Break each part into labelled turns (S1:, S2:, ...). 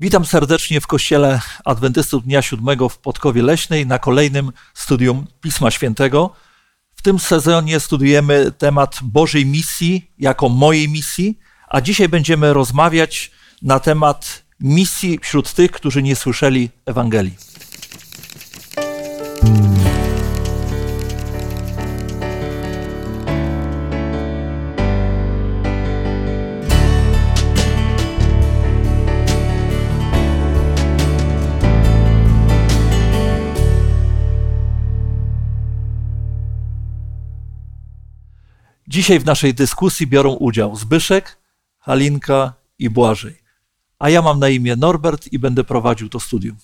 S1: Witam serdecznie w Kościele Adwentystów Dnia Siódmego w Podkowie Leśnej na kolejnym studium Pisma Świętego. W tym sezonie studujemy temat Bożej misji jako mojej misji, a dzisiaj będziemy rozmawiać na temat misji wśród tych, którzy nie słyszeli Ewangelii. Dzisiaj w naszej dyskusji biorą udział Zbyszek, Halinka i Błażej. A ja mam na imię Norbert i będę prowadził to studium.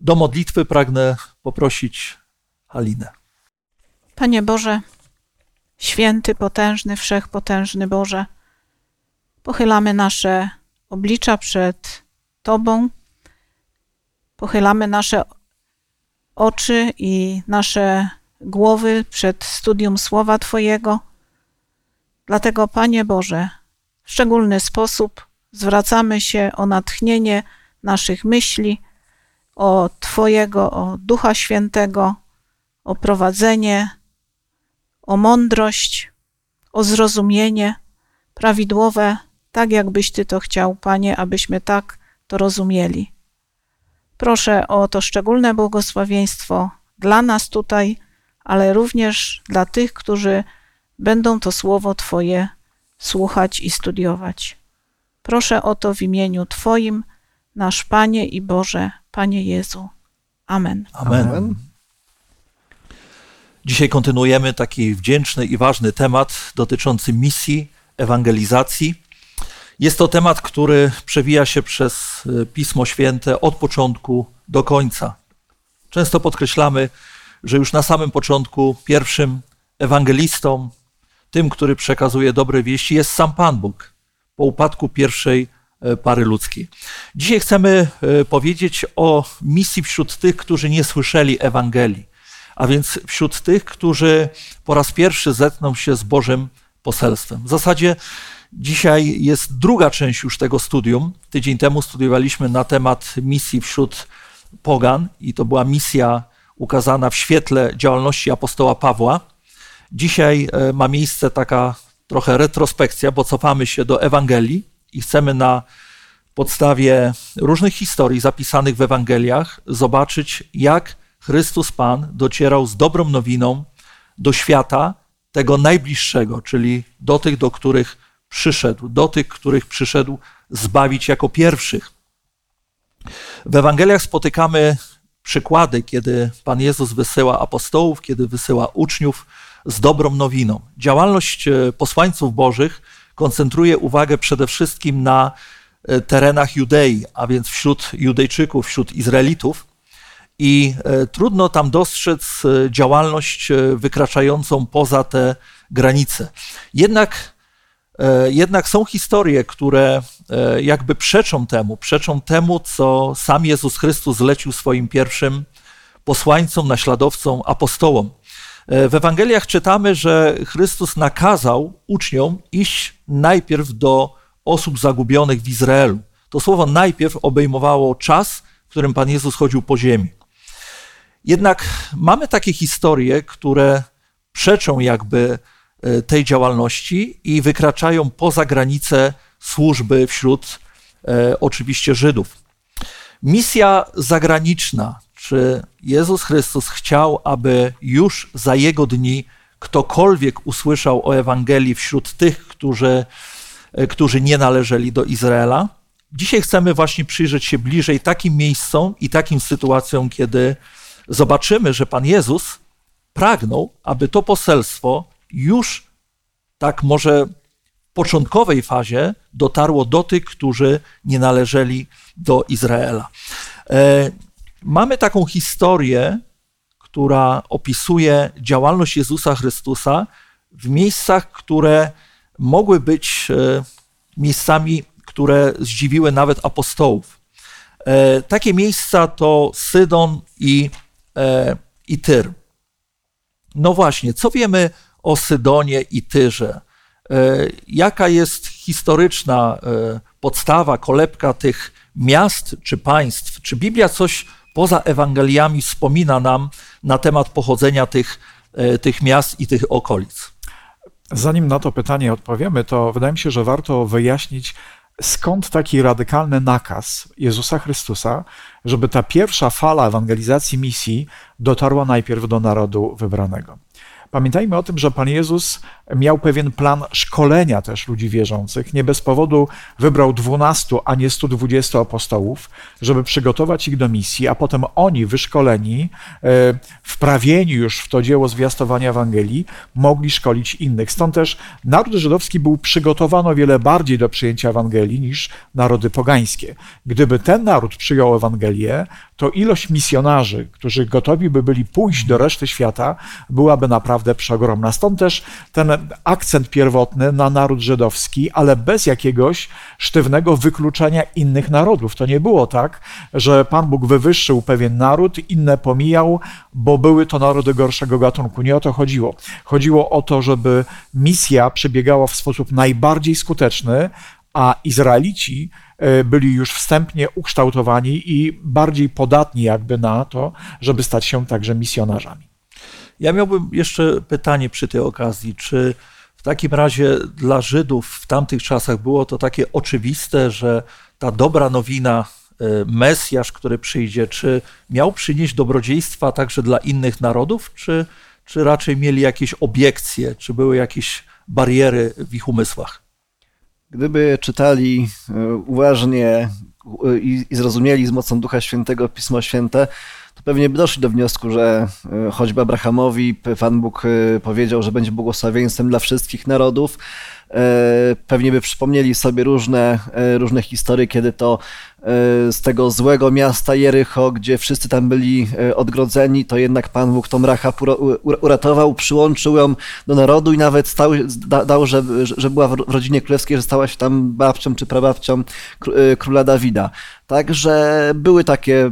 S1: Do modlitwy pragnę poprosić Halinę.
S2: Panie Boże, święty, potężny, wszechpotężny Boże, pochylamy nasze oblicza przed Tobą, pochylamy nasze oczy i nasze głowy przed studium Słowa Twojego. Dlatego, Panie Boże, w szczególny sposób zwracamy się o natchnienie naszych myśli, o Twojego, o Ducha Świętego, o prowadzenie, o mądrość, o zrozumienie prawidłowe, tak jakbyś Ty to chciał, Panie, abyśmy tak to rozumieli. Proszę o to szczególne błogosławieństwo dla nas tutaj, ale również dla tych, którzy będą to słowo Twoje słuchać i studiować. Proszę o to w imieniu Twoim, nasz Panie i Boże, Panie Jezu. Amen.
S1: Amen. Amen. Dzisiaj kontynuujemy taki wdzięczny i ważny temat dotyczący misji, ewangelizacji. Jest to temat, który przewija się przez e, Pismo Święte od początku do końca. Często podkreślamy, że już na samym początku pierwszym ewangelistą, tym, który przekazuje dobre wieści, jest sam Pan Bóg po upadku pierwszej e, pary ludzkiej. Dzisiaj chcemy e, powiedzieć o misji wśród tych, którzy nie słyszeli Ewangelii, a więc wśród tych, którzy po raz pierwszy zetkną się z Bożym poselstwem. W zasadzie dzisiaj jest druga część już tego studium. Tydzień temu studiowaliśmy na temat misji wśród pogan i to była misja ukazana w świetle działalności apostoła Pawła. Dzisiaj e, ma miejsce taka trochę retrospekcja, bo cofamy się do Ewangelii i chcemy na podstawie różnych historii zapisanych w Ewangeliach zobaczyć, jak Chrystus Pan docierał z dobrą nowiną do świata tego najbliższego, czyli do tych, do których przyszedł, do tych, których przyszedł zbawić jako pierwszych. W Ewangeliach spotykamy przykłady, kiedy Pan Jezus wysyła apostołów, kiedy wysyła uczniów z dobrą nowiną. Działalność e, posłańców Bożych koncentruje uwagę przede wszystkim na e, terenach Judei, a więc wśród Judejczyków, wśród Izraelitów. I e, trudno tam dostrzec działalność wykraczającą poza te granice. Jednak, jednak są historie, które jakby przeczą temu, przeczą temu, co sam Jezus Chrystus zlecił swoim pierwszym posłańcom, naśladowcom, apostołom. E, w Ewangeliach czytamy, że Chrystus nakazał uczniom iść najpierw do osób zagubionych w Izraelu. To słowo najpierw obejmowało czas, w którym Pan Jezus chodził po ziemi. Jednak mamy takie historie, które przeczą jakby e, tej działalności i wykraczają poza granice służby wśród e, oczywiście Żydów. Misja zagraniczna czy Jezus Chrystus chciał, aby już za jego dni ktokolwiek usłyszał o Ewangelii wśród tych, którzy, e, którzy nie należeli do Izraela. Dzisiaj chcemy właśnie przyjrzeć się bliżej takim miejscom i takim sytuacjom, kiedy zobaczymy, że Pan Jezus pragnął, aby to poselstwo już tak może w początkowej fazie dotarło do tych, którzy nie należeli do Izraela. E, Mamy taką historię, która opisuje działalność Jezusa Chrystusa w miejscach, które mogły być e, miejscami, które zdziwiły nawet apostołów. E, takie miejsca to Sydon i, i Tyr. No właśnie, co wiemy o Sydonie i Tyrze? Jaka jest historyczna podstawa, kolebka tych miast czy państw? Czy Biblia coś poza Ewangeliami wspomina nam na temat pochodzenia tych, e, tych miast i tych okolic?
S3: Zanim na to pytanie odpowiemy, to wydaje mi się, że warto wyjaśnić, skąd taki radykalny nakaz Jezusa Chrystusa, żeby ta pierwsza fala ewangelizacji misji dotarła najpierw do narodu wybranego. Pamiętajmy o tym, że Pan Jezus miał pewien plan szkolenia też ludzi wierzących. Nie bez powodu wybrał 12, a nie 120 apostołów, żeby przygotować ich do misji, a potem oni, wyszkoleni, e, wprawieni już w to dzieło zwiastowania Ewangelii, mogli szkolić innych. Stąd też naród żydowski był przygotowany o wiele bardziej do przyjęcia Ewangelii niż narody pogańskie. Gdyby ten naród przyjął Ewangelię, to ilość misjonarzy, którzy gotowi by byli pójść do reszty świata, byłaby naprawdę przeogromna. Stąd też ten akcent pierwotny na naród żydowski, ale bez jakiegoś sztywnego wykluczenia innych narodów. To nie było tak, że Pan Bóg wywyższył pewien naród, inne pomijał, bo były to narody gorszego gatunku. Nie o to chodziło. Chodziło o to, żeby misja przebiegała w sposób najbardziej skuteczny, a Izraelici e, byli już wstępnie ukształtowani i bardziej podatni jakby na to, żeby stać się także misjonarzami.
S1: Ja miałbym jeszcze pytanie przy tej okazji, czy w takim razie dla Żydów w tamtych czasach było to takie oczywiste, że ta dobra nowina, e, Mesjasz, który przyjdzie, czy miał przynieść dobrodziejstwa także dla innych narodów, czy, czy raczej mieli jakieś obiekcje, czy były jakieś bariery w ich umysłach?
S4: Gdyby czytali e, uważnie e, i zrozumieli z mocą Ducha Świętego Pismo Święte, to pewnie by doszli do wniosku, że e, choćby Abrahamowi Pan Bóg powiedział, że będzie błogosławieństwem dla wszystkich narodów, pewnie by przypomnieli sobie różne, różne historie, kiedy to E, z tego złego miasta Jericho, gdzie wszyscy tam byli e, odgrodzeni, to jednak Pan Bóg tą Rachab uratował, przyłączył ją do narodu i nawet stał, dał, że, że była w rodzinie królewskiej, że stała się tam babcią czy prababcią e, króla Dawida. Także były takie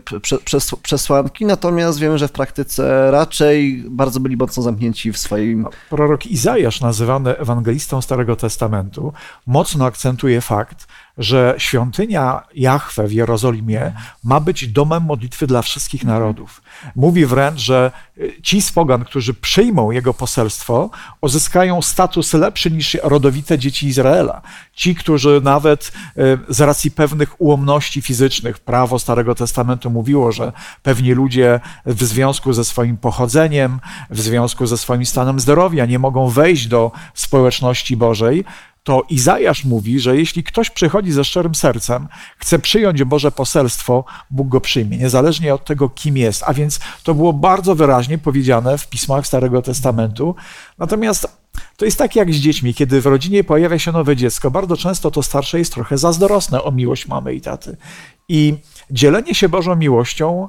S4: przesłanki, natomiast wiemy, że w praktyce raczej bardzo byli mocno zamknięci w swoim.
S3: Prorok Izajasz, nazywany ewangelistą Starego Testamentu, mocno akcentuje fakt, że świątynia Jahwe w Jerozolimie ma być domem modlitwy dla wszystkich narodów. Mówi wręcz, że y, ci z pogan, którzy przyjmą jego poselstwo, uzyskają status lepszy niż rodowite dzieci Izraela. Ci, którzy nawet y, z racji pewnych ułomności fizycznych, prawo Starego Testamentu mówiło, że pewni ludzie w związku ze swoim pochodzeniem, w związku ze swoim stanem zdrowia nie mogą wejść do społeczności Bożej, to Izajasz mówi, że jeśli ktoś przychodzi ze szczerym sercem, chce przyjąć Boże poselstwo, Bóg go przyjmie, niezależnie od tego, kim jest. A więc to było bardzo wyraźnie powiedziane w pismach Starego Testamentu. Natomiast to jest tak jak z dziećmi, kiedy w rodzinie pojawia się nowe dziecko, bardzo często to starsze jest trochę zazdrosne o miłość mamy i taty. I dzielenie się Bożą miłością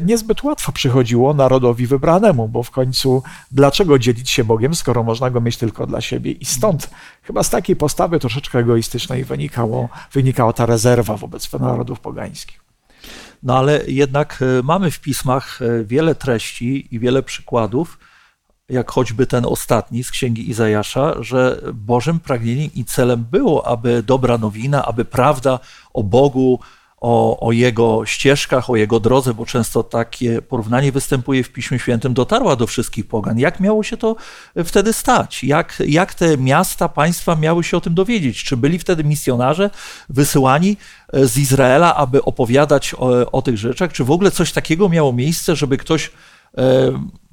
S3: niezbyt łatwo przychodziło narodowi wybranemu, bo w końcu dlaczego dzielić się Bogiem, skoro można go mieć tylko dla siebie? I stąd chyba z takiej postawy troszeczkę egoistycznej wynikało, wynikała ta rezerwa wobec narodów pogańskich.
S1: No ale jednak e, mamy w pismach e, wiele treści i wiele przykładów, jak choćby ten ostatni z księgi Izajasza, że Bożym pragnieniem i celem było, aby dobra nowina, aby prawda o Bogu, o, o jego ścieżkach, o jego drodze, bo często takie porównanie występuje w Piśmie Świętym, dotarła do wszystkich pogan. Jak miało się to wtedy stać? Jak, jak te miasta, państwa miały się o tym dowiedzieć? Czy byli wtedy misjonarze wysyłani e, z Izraela, aby opowiadać o, o tych rzeczach? Czy w ogóle coś takiego miało miejsce, żeby ktoś e,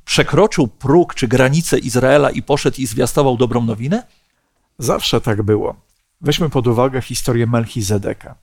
S1: przekroczył próg czy granicę Izraela i poszedł i zwiastował dobrą nowinę?
S3: Zawsze tak było. Weźmy pod uwagę historię Melchizedeka.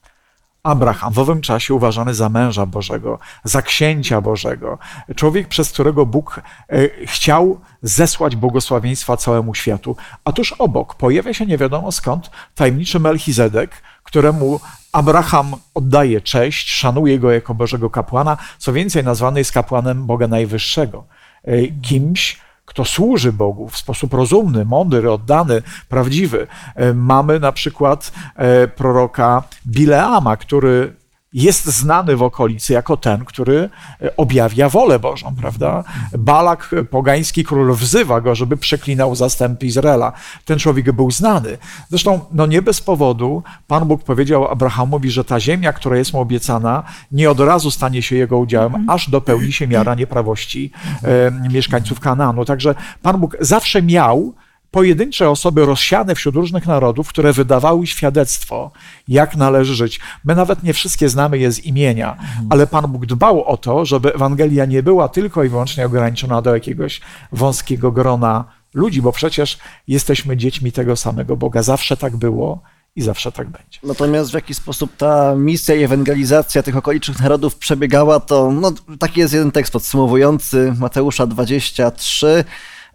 S3: Abraham, w owym czasie uważany za męża Bożego, za księcia Bożego, człowiek, przez którego Bóg e, chciał zesłać błogosławieństwa całemu światu. A tuż obok pojawia się nie wiadomo skąd tajemniczy Melchizedek, któremu Abraham oddaje cześć, szanuje go jako Bożego kapłana, co więcej, nazwany jest kapłanem Boga Najwyższego. E, kimś, kto służy Bogu w sposób rozumny, mądry, oddany, prawdziwy. E, mamy na przykład e, proroka Bileama, który jest znany w okolicy jako ten, który e, objawia wolę Bożą, prawda? Balak, e, pogański król, wzywa go, żeby przeklinał zastępy Izraela. Ten człowiek był znany. Zresztą, no nie bez powodu Pan Bóg powiedział Abrahamowi, że ta ziemia, która jest mu obiecana, nie od razu stanie się jego udziałem, aż dopełni się miara nieprawości e, mieszkańców Kanaanu. Także Pan Bóg zawsze miał pojedyncze osoby rozsiane wśród różnych narodów, które wydawały świadectwo, jak należy żyć. My nawet nie wszystkie znamy je z imienia, ale Pan Bóg dbał o to, żeby Ewangelia nie była tylko i wyłącznie ograniczona do jakiegoś wąskiego grona ludzi, bo przecież jesteśmy dziećmi tego samego Boga. Zawsze tak było i zawsze tak będzie.
S4: Natomiast w jaki sposób ta misja i ewangelizacja tych okolicznych narodów przebiegała, to no, taki jest jeden tekst podsumowujący Mateusza 23,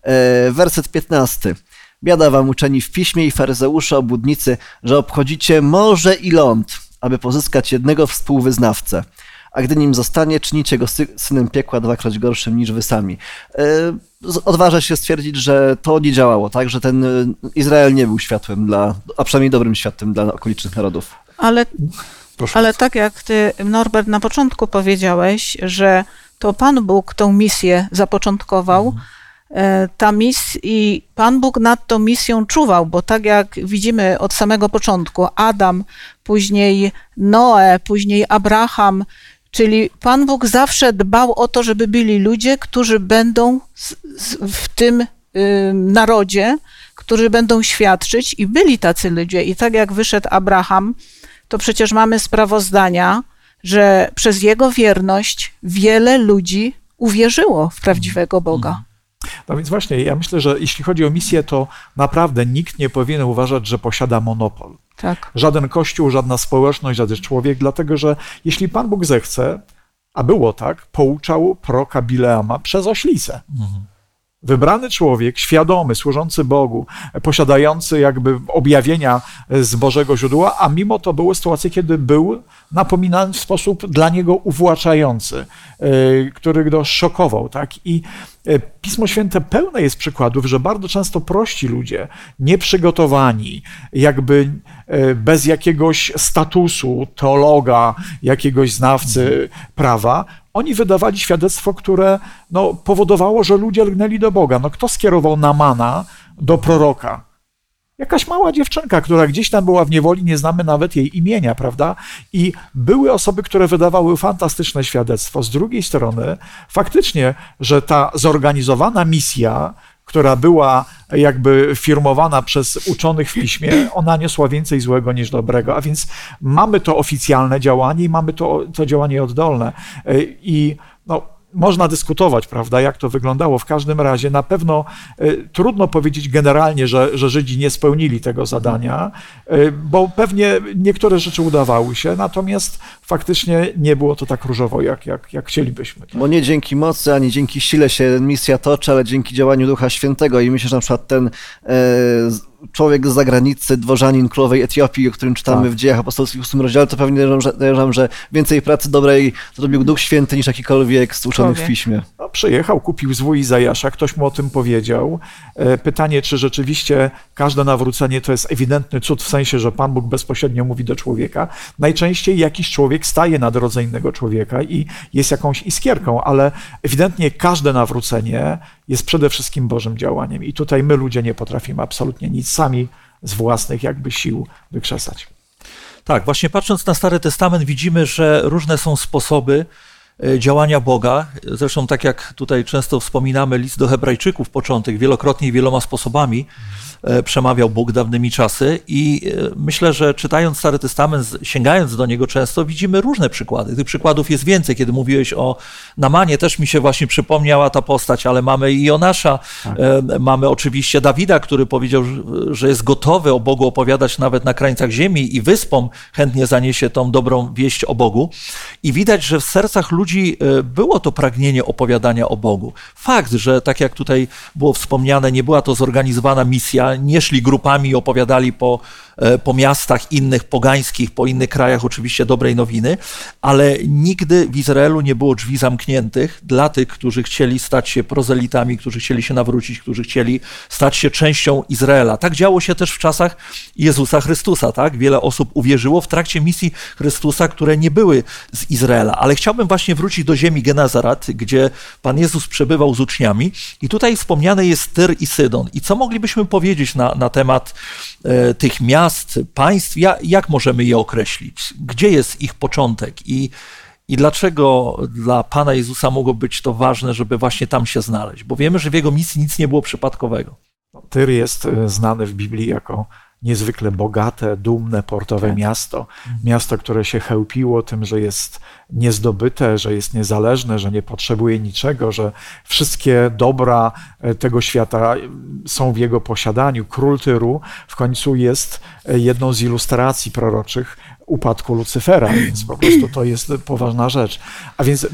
S4: e, werset 15. Biada wam uczeni w piśmie i faryzeusze obłudnicy, że obchodzicie morze i ląd, aby pozyskać jednego współwyznawcę. A gdy nim zostanie, czynicie go sy- synem piekła dwakroć gorszym niż wy sami. E, Odważa się stwierdzić, że to nie działało, tak? Że ten e, Izrael nie był światłem dla, a przynajmniej dobrym światłem dla okolicznych narodów.
S2: Ale,
S3: Proszę
S2: ale tak jak ty, Norbert, na początku powiedziałeś, że to Pan Bóg tą misję zapoczątkował, e, ta mis i Pan Bóg nad tą misją czuwał, bo tak jak widzimy od samego początku, Adam, później Noe, później Abraham, czyli Pan Bóg zawsze dbał o to, żeby byli ludzie, którzy będą w tym y, narodzie, którzy będą świadczyć i byli tacy ludzie. I tak jak wyszedł Abraham, to przecież mamy sprawozdania, że przez jego wierność wiele ludzi uwierzyło w prawdziwego Boga.
S3: No więc właśnie, ja myślę, że jeśli chodzi o misję, to naprawdę nikt nie powinien uważać, że posiada monopol.
S2: Tak.
S3: Żaden kościół, żadna społeczność, żaden człowiek, dlatego że jeśli Pan Bóg zechce, a było tak, pouczał proka Bileama przez oślicę. Wybrany człowiek, świadomy, służący Bogu, posiadający jakby objawienia z Bożego źródła, a mimo to były sytuacje, kiedy był napominany w sposób dla niego uwłaczający, y, który go szokował. Tak? I y, Pismo Święte pełne jest przykładów, że bardzo często prości ludzie, nieprzygotowani, jakby y, bez jakiegoś statusu teologa, jakiegoś znawcy prawa, oni wydawali świadectwo, które no, powodowało, że ludzie lgnęli do Boga. No, kto skierował Namana do proroka? Jakaś mała dziewczynka, która gdzieś tam była w niewoli, nie znamy nawet jej imienia, prawda? I były osoby, które wydawały fantastyczne świadectwo. Z drugiej strony, faktycznie, że ta zorganizowana misja, która była jakby firmowana przez uczonych w piśmie, ona niosła więcej złego niż dobrego. A więc mamy to oficjalne działanie i mamy to, to działanie oddolne. I no, można dyskutować, prawda, jak to wyglądało. W każdym razie na pewno y, trudno powiedzieć generalnie, że, że Żydzi nie spełnili tego zadania, y, bo pewnie niektóre rzeczy udawały się, natomiast faktycznie nie było to tak różowo, jak, jak, jak chcielibyśmy.
S4: Bo nie dzięki mocy, ani dzięki sile się misja toczy, ale dzięki działaniu Ducha Świętego. I myślę, że na przykład ten e, człowiek z zagranicy, dworzanin królowej Etiopii, o którym czytamy
S3: Tak.
S4: w dziejach apostolskich w 8 rozdziale, to pewnie podejrzewam, że, więcej pracy dobrej zrobił Duch Święty niż jakikolwiek z uczonych w piśmie.
S3: No, przyjechał, kupił zwój Izajasza, ktoś mu o tym powiedział. E, Pytanie, czy rzeczywiście każde nawrócenie to jest ewidentny cud, w sensie, że Pan Bóg bezpośrednio mówi do człowieka. Najczęściej jakiś człowiek staje na drodze innego człowieka i jest jakąś iskierką, ale ewidentnie każde nawrócenie jest przede wszystkim Bożym działaniem. I tutaj my ludzie nie potrafimy absolutnie nic sami z własnych jakby sił wykrzesać.
S1: Tak, właśnie patrząc na Stary Testament widzimy, że różne są sposoby e, działania Boga. Zresztą tak jak tutaj często wspominamy list do hebrajczyków, początek, wielokrotnie i wieloma sposobami e, przemawiał Bóg dawnymi czasy i e, myślę, że czytając Stary Testament, sięgając do niego często, widzimy różne przykłady. Tych przykładów jest więcej. Kiedy mówiłeś o Namanie, też mi się właśnie przypomniała ta postać, ale mamy i Jonasza, e, mamy oczywiście Dawida, który powiedział, że- jest gotowy o Bogu opowiadać nawet na krańcach ziemi i wyspom chętnie zaniesie tą dobrą wieść o Bogu. I widać, że w sercach ludzi e, było to pragnienie opowiadania o Bogu. Fakt, że tak jak tutaj było wspomniane, nie była to zorganizowana misja, nie szli grupami i opowiadali po, e, po miastach innych, pogańskich, po innych krajach oczywiście dobrej nowiny, ale nigdy w Izraelu nie było drzwi zamkniętych dla tych, którzy chcieli stać się prozelitami, którzy chcieli się nawrócić, którzy chcieli stać się częścią Izraela. Tak działo się też w czasach Jezusa Chrystusa, tak? Wiele osób uwierzyło w trakcie misji Chrystusa, które nie były z Izraela, ale chciałbym właśnie wrócić do ziemi Genazarat, gdzie Pan Jezus przebywał z uczniami i tutaj wspomniane jest Tyr i Sydon. I co moglibyśmy powiedzieć na, na temat e, tych miast, państw, ja, jak możemy je określić? Gdzie jest ich początek i, i dlaczego dla Pana Jezusa mogło być to ważne, żeby właśnie tam się znaleźć? Bo wiemy, że w jego misji nic nie było przypadkowego.
S3: Tyr jest e, znany w Biblii jako niezwykle bogate, dumne, portowe
S1: Tak.
S3: miasto. Miasto, które się chełpiło tym, że jest niezdobyte, że jest niezależne, że nie potrzebuje niczego, że wszystkie dobra e, tego świata są w jego posiadaniu. Król Tyru w końcu jest e, jedną z ilustracji proroczych upadku Lucyfera, więc po prostu to jest poważna rzecz. A więc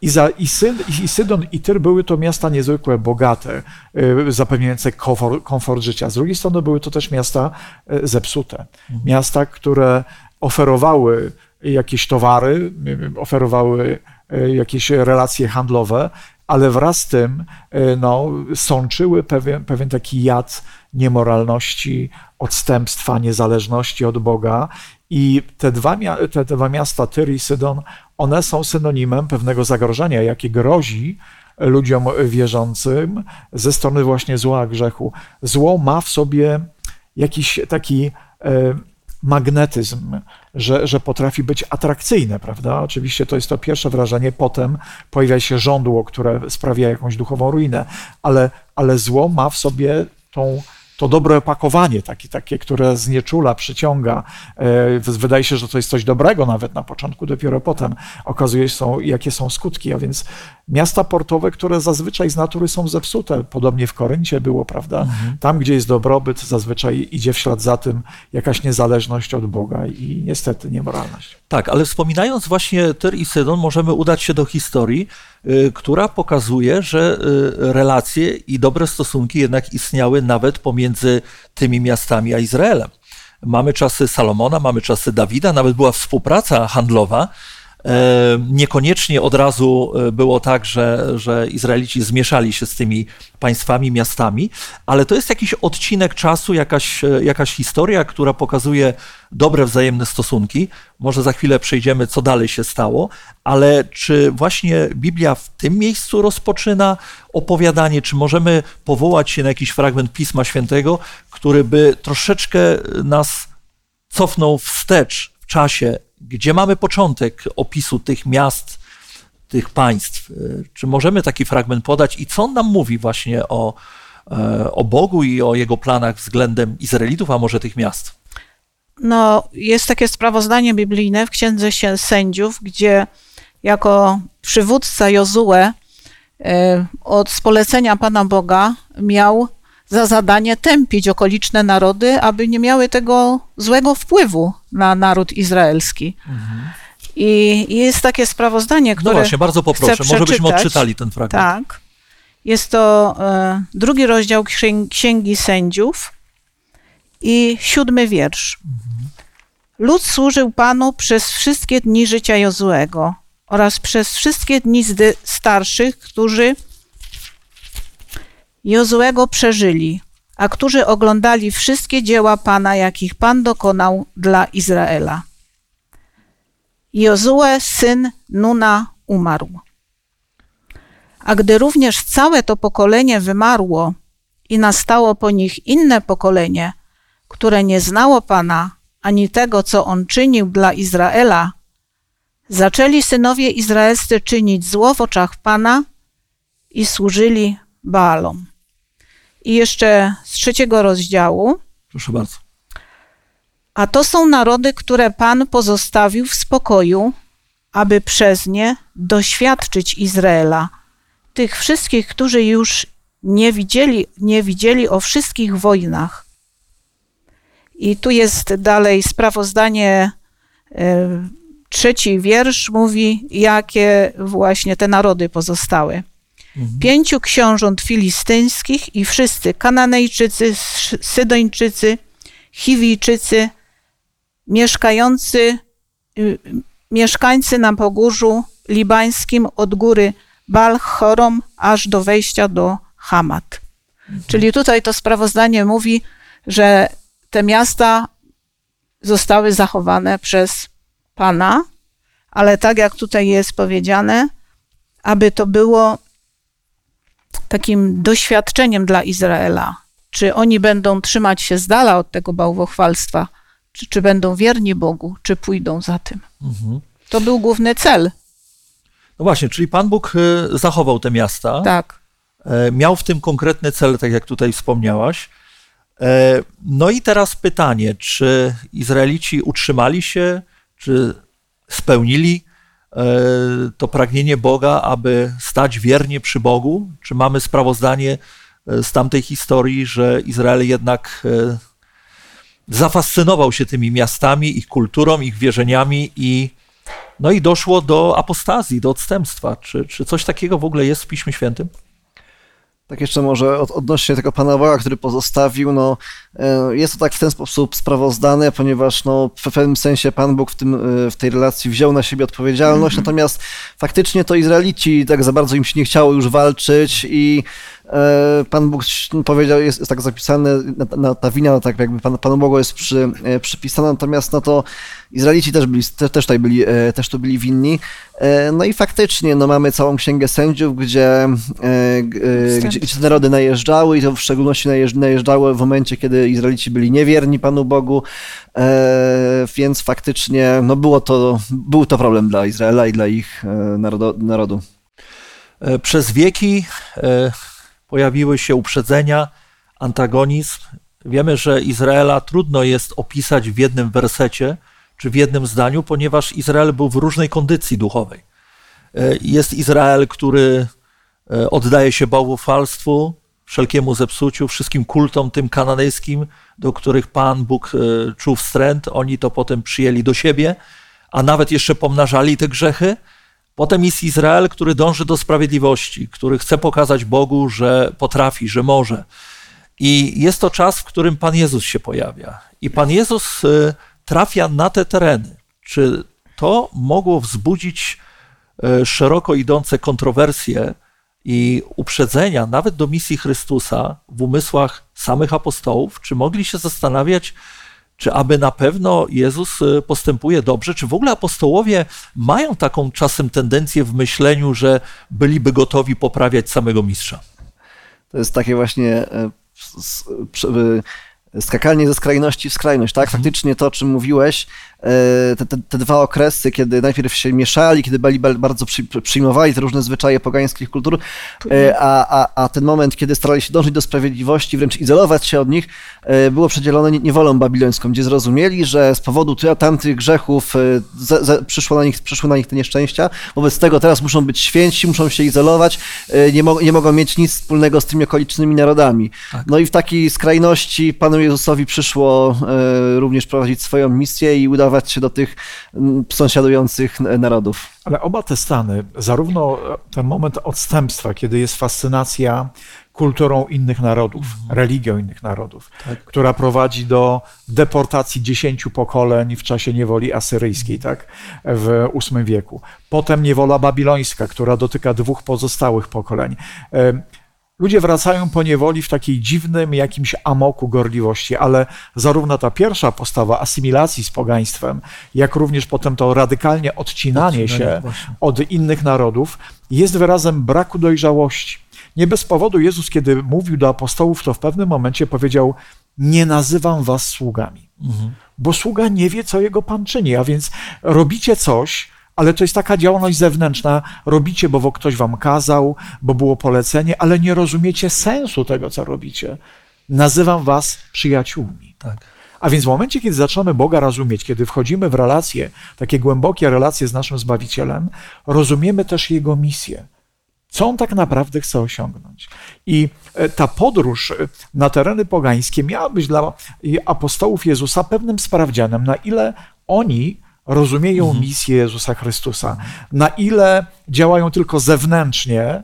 S3: i, za, i, Syd, i Sydon i Tyr były to miasta niezwykle bogate, y, zapewniające komfort, komfort życia. Z drugiej strony były to też miasta y, zepsute. Miasta, które oferowały jakieś towary, y, oferowały jakieś relacje handlowe, ale wraz z tym no, sączyły pewien, pewien taki jad niemoralności, odstępstwa, niezależności od Boga. I te dwa, te dwa miasta, Tyr i Sydon, one są synonimem pewnego zagrożenia, jakie grozi ludziom wierzącym ze strony właśnie zła grzechu. Zło ma w sobie jakiś taki e, magnetyzm, że, że potrafi być atrakcyjne, prawda? Oczywiście to jest to pierwsze wrażenie, potem pojawia się żądło, które sprawia jakąś duchową ruinę, ale, ale zło ma w sobie tą to dobre opakowanie, takie, takie, które znieczula, przyciąga. E, Wydaje się, że to jest coś dobrego nawet na początku, dopiero potem okazuje się, są, jakie są skutki. A więc miasta portowe, które zazwyczaj z natury są zepsute, podobnie w Koryncie było, prawda? Tam, gdzie jest dobrobyt, zazwyczaj idzie w ślad za tym jakaś niezależność od Boga i niestety niemoralność.
S1: Tak, ale wspominając właśnie Tyr i Sydon, możemy udać się do historii, która pokazuje, że y, relacje i dobre stosunki jednak istniały nawet pomiędzy tymi miastami a Izraelem. Mamy czasy Salomona, mamy czasy Dawida, nawet była współpraca handlowa. E, Niekoniecznie od razu e, było tak, że, że Izraelici zmieszali się z tymi państwami, miastami, ale to jest jakiś odcinek czasu, jakaś, e, jakaś historia, która pokazuje dobre wzajemne stosunki. Może za chwilę przejdziemy, co dalej się stało, ale czy właśnie Biblia w tym miejscu rozpoczyna opowiadanie, czy możemy powołać się na jakiś fragment Pisma Świętego, który by troszeczkę nas cofnął wstecz w czasie, gdzie mamy początek opisu tych miast, tych państw. Y, Czy możemy taki fragment podać i co on nam mówi właśnie o, e, o Bogu i o jego planach względem Izraelitów, a może tych miast?
S2: No, jest takie sprawozdanie biblijne w Księdze się Sędziów, gdzie jako przywódca Jozue e, od polecenia Pana Boga miał za zadanie tępić okoliczne narody, aby nie miały tego złego wpływu na naród izraelski. I jest takie sprawozdanie,
S1: No
S2: które
S1: właśnie, bardzo poproszę,
S2: chcę
S1: może byśmy odczytali ten fragment.
S2: Tak. Jest to e, drugi rozdział księg- Księgi Sędziów i siódmy wiersz. Lud służył Panu przez wszystkie dni życia Jozuego oraz przez wszystkie dni starszych, którzy Jozuego przeżyli, a którzy oglądali wszystkie dzieła Pana, jakich Pan dokonał dla Izraela. Jozue, syn Nuna, umarł. A gdy również całe to pokolenie wymarło i nastało po nich inne pokolenie, które nie znało Pana ani tego, co On czynił dla Izraela, zaczęli synowie izraelscy czynić zło w oczach Pana i służyli Baalom. I jeszcze z trzeciego rozdziału.
S1: Proszę bardzo.
S2: A to są narody, które Pan pozostawił w spokoju, aby przez nie doświadczyć Izraela, tych wszystkich, którzy już nie widzieli, nie widzieli o wszystkich wojnach. I tu jest dalej sprawozdanie, e, trzeci wiersz mówi, jakie właśnie te narody pozostały. Pięciu książąt filistyńskich i wszyscy Kananejczycy, Sydończycy, Chiwijczycy, mieszkający, y, mieszkańcy na pogórzu libańskim od góry Balchorom aż do wejścia do Hamat. Czyli tutaj to sprawozdanie mówi, że te miasta zostały zachowane przez Pana, ale tak jak tutaj jest powiedziane, aby to było takim doświadczeniem dla Izraela. Czy oni będą trzymać się z dala od tego bałwochwalstwa, czy, czy będą wierni Bogu, czy pójdą za tym. Mhm. To był główny cel.
S1: No właśnie, czyli Pan Bóg y, zachował te miasta.
S2: Tak.
S1: E, miał w tym konkretny cel, tak jak tutaj wspomniałaś. E, no i teraz pytanie, czy Izraelici utrzymali się, czy spełnili e, to pragnienie Boga, aby stać wiernie przy Bogu? Czy mamy sprawozdanie z tamtej historii, że Izrael jednak zafascynował się tymi miastami, ich kulturą, ich wierzeniami i, no i doszło do apostazji, do odstępstwa? Czy, czy coś takiego w ogóle jest w Piśmie Świętym?
S4: Tak jeszcze może od, odnośnie tego Pana Boga, który pozostawił, no e, jest to tak w ten sposób sprawozdane, ponieważ no, w pewnym sensie Pan Bóg w, tym, e, w tej relacji wziął na siebie odpowiedzialność, mm -hmm. natomiast faktycznie to Izraelici tak za bardzo im się nie chciało już walczyć i Pan Bóg powiedział, jest, jest tak zapisane, ta wina no tak jakby Pan, Panu Bogu jest przy, e, przypisana, natomiast no to Izraelici też, byli, też, też, tutaj byli, e, też tu byli winni. No i faktycznie no mamy całą księgę sędziów, gdzie, gdzie, gdzie te narody najeżdżały i to w szczególności najeżdżały w momencie, kiedy Izraelici byli niewierni Panu Bogu, więc faktycznie no było to, był to problem dla Izraela i dla ich narodu.
S1: Przez wieki pojawiły się uprzedzenia, antagonizm. Wiemy, że Izraela trudno jest opisać w jednym wersecie czy w jednym zdaniu, ponieważ Izrael był w różnej kondycji duchowej. E, jest Izrael, który e, oddaje się bałwochwalstwu, wszelkiemu zepsuciu, wszystkim kultom tym kananejskim, do których Pan Bóg e, czuł wstręt. Oni to potem przyjęli do siebie, a nawet jeszcze pomnażali te grzechy. Potem jest Izrael, który dąży do sprawiedliwości, który chce pokazać Bogu, że potrafi, że może. I jest to czas, w którym Pan Jezus się pojawia. I Pan Jezus y, trafia na te tereny. Czy to mogło wzbudzić y, szeroko idące kontrowersje i uprzedzenia, nawet do misji Chrystusa w umysłach samych apostołów? Czy mogli się zastanawiać, czy aby na pewno Jezus y, postępuje dobrze? Czy w ogóle apostołowie mają taką czasem tendencję w myśleniu, że byliby gotowi poprawiać samego mistrza?
S4: To jest takie właśnie e, skakanie ze skrajności w skrajność, tak? Mhm. Faktycznie to, o czym mówiłeś, te, te, te, dwa okresy, kiedy najpierw się mieszali, kiedy byli bardzo przy, przyjmowali te różne zwyczaje pogańskich kultur, e, a, a, a ten moment, kiedy starali się dążyć do sprawiedliwości, wręcz izolować się od nich, e, było przedzielone niewolą babilońską, gdzie zrozumieli, że z powodu tamtych grzechów z, z, przyszło na nich, przyszły na nich te nieszczęścia, wobec tego teraz muszą być święci, muszą się izolować, nie, mo nie mogą mieć nic wspólnego z tymi okolicznymi narodami. Tak. No i w takiej skrajności Panu Jezusowi przyszło również prowadzić swoją misję i udawać dostosować się do tych mm, sąsiadujących narodów.
S3: Ale oba te stany, zarówno ten moment odstępstwa, kiedy jest fascynacja kulturą innych narodów, mhm. religią innych narodów, tak. która prowadzi do deportacji dziesięciu pokoleń w czasie niewoli asyryjskiej, tak, w VIII wieku. Potem niewola babilońska, która dotyka dwóch pozostałych pokoleń. Ludzie wracają po niewoli w takiej dziwnym jakimś amoku gorliwości, ale zarówno ta pierwsza postawa asymilacji z pogaństwem, jak również potem to radykalnie odcinanie, się właśnie. od innych narodów jest wyrazem braku dojrzałości. Nie bez powodu Jezus, kiedy mówił do apostołów, to w pewnym momencie powiedział: Nie nazywam was sługami, mhm. bo sługa nie wie, co jego pan czyni, a więc robicie coś, ale to jest taka działalność zewnętrzna. Robicie, bo ktoś wam kazał, bo było polecenie, ale nie rozumiecie sensu tego, co robicie. Nazywam was przyjaciółmi. Tak. A więc w momencie, kiedy zaczynamy Boga rozumieć, kiedy wchodzimy w relacje, takie głębokie relacje z naszym Zbawicielem, rozumiemy też Jego misję. Co On tak naprawdę chce osiągnąć. I e, ta podróż e, na tereny pogańskie miała być dla apostołów Jezusa pewnym sprawdzianem, na ile oni rozumieją mhm. misję Jezusa Chrystusa, na ile działają tylko zewnętrznie,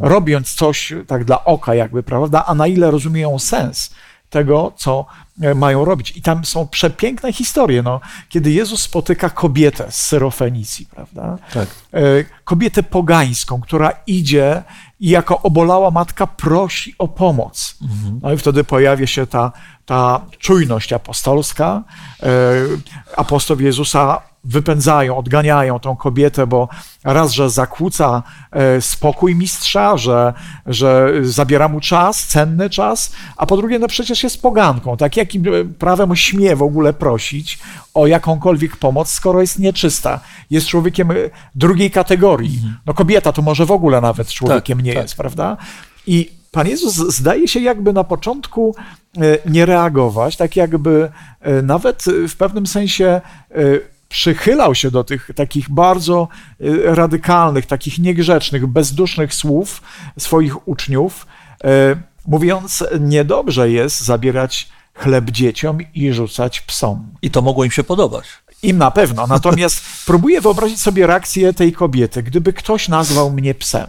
S3: robiąc coś tak dla oka, jakby, prawda, a na ile rozumieją sens tego, co mają robić. I tam są przepiękne historie, no, kiedy Jezus spotyka kobietę z Syrofenicji, prawda?
S1: Tak.
S3: E, Kobietę pogańską, która idzie i jako obolała matka prosi o pomoc. No i wtedy pojawia się ta, ta czujność apostolska. E, Apostoł Jezusa wypędzają, odganiają tą kobietę, bo raz, że zakłóca e, spokój mistrza, że, że zabiera mu czas, cenny czas, a po drugie, no przecież jest poganką, tak? Jakim prawem śmie w ogóle prosić o jakąkolwiek pomoc, skoro jest nieczysta, jest człowiekiem e, drugiej kategorii. No kobieta to może w ogóle nawet człowiekiem nie
S1: tak.
S3: jest, prawda? I Pan Jezus zdaje się jakby na początku e, nie reagować, tak jakby e, nawet w pewnym sensie przychylał się do tych takich bardzo radykalnych, takich niegrzecznych, bezdusznych słów swoich uczniów, mówiąc, niedobrze jest zabierać chleb dzieciom i rzucać psom.
S1: I to mogło im się podobać.
S3: Im na pewno. Natomiast próbuję wyobrazić sobie reakcję tej kobiety, gdyby ktoś nazwał mnie psem.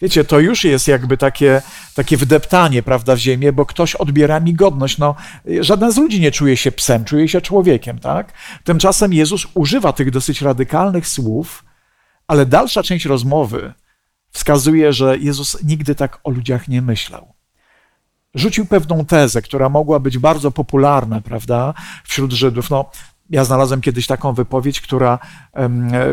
S3: Wiecie, to już jest jakby takie, takie wdeptanie, prawda, w ziemię, bo ktoś odbiera mi godność. No, żaden z ludzi nie czuje się psem, czuje się człowiekiem, tak? Tymczasem Jezus używa tych dosyć radykalnych słów, ale dalsza część rozmowy wskazuje, że Jezus nigdy tak o ludziach nie myślał. Rzucił pewną tezę, która mogła być bardzo popularna, prawda, wśród Żydów. No, ja znalazłem kiedyś taką wypowiedź, która